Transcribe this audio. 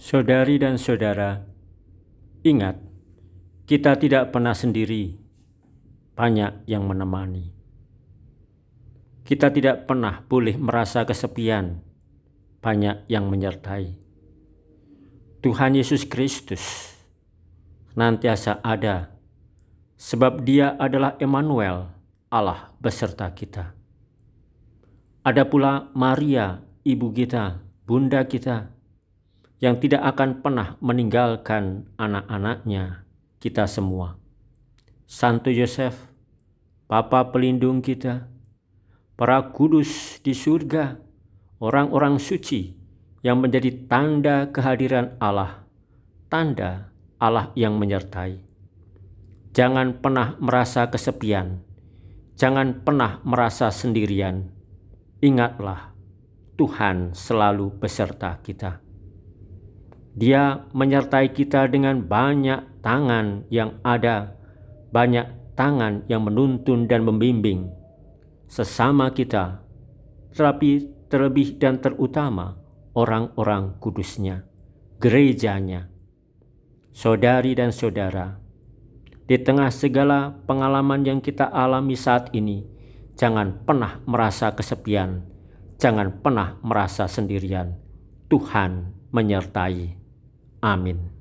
Saudari dan saudara, ingat, kita tidak pernah sendiri, banyak yang menemani. Kita tidak pernah boleh merasa kesepian, banyak yang menyertai. Tuhan Yesus Kristus nantiasa ada, sebab Dia adalah Emmanuel, Allah beserta kita. Ada pula Maria, ibu kita, bunda kita, yang tidak akan pernah meninggalkan anak-anaknya, kita semua. Santo Yosef, Papa pelindung kita, para kudus di surga, orang-orang suci yang menjadi tanda kehadiran Allah, tanda Allah yang menyertai. Jangan pernah merasa kesepian, jangan pernah merasa sendirian. Ingatlah, Tuhan selalu beserta kita. Dia menyertai kita dengan banyak tangan yang ada, banyak tangan yang menuntun dan membimbing sesama kita, tetapi terlebih dan terutama orang-orang kudusnya, gerejanya. Saudari dan saudara, di tengah segala pengalaman yang kita alami saat ini, jangan pernah merasa kesepian, jangan pernah merasa sendirian. Tuhan menyertai. Amin.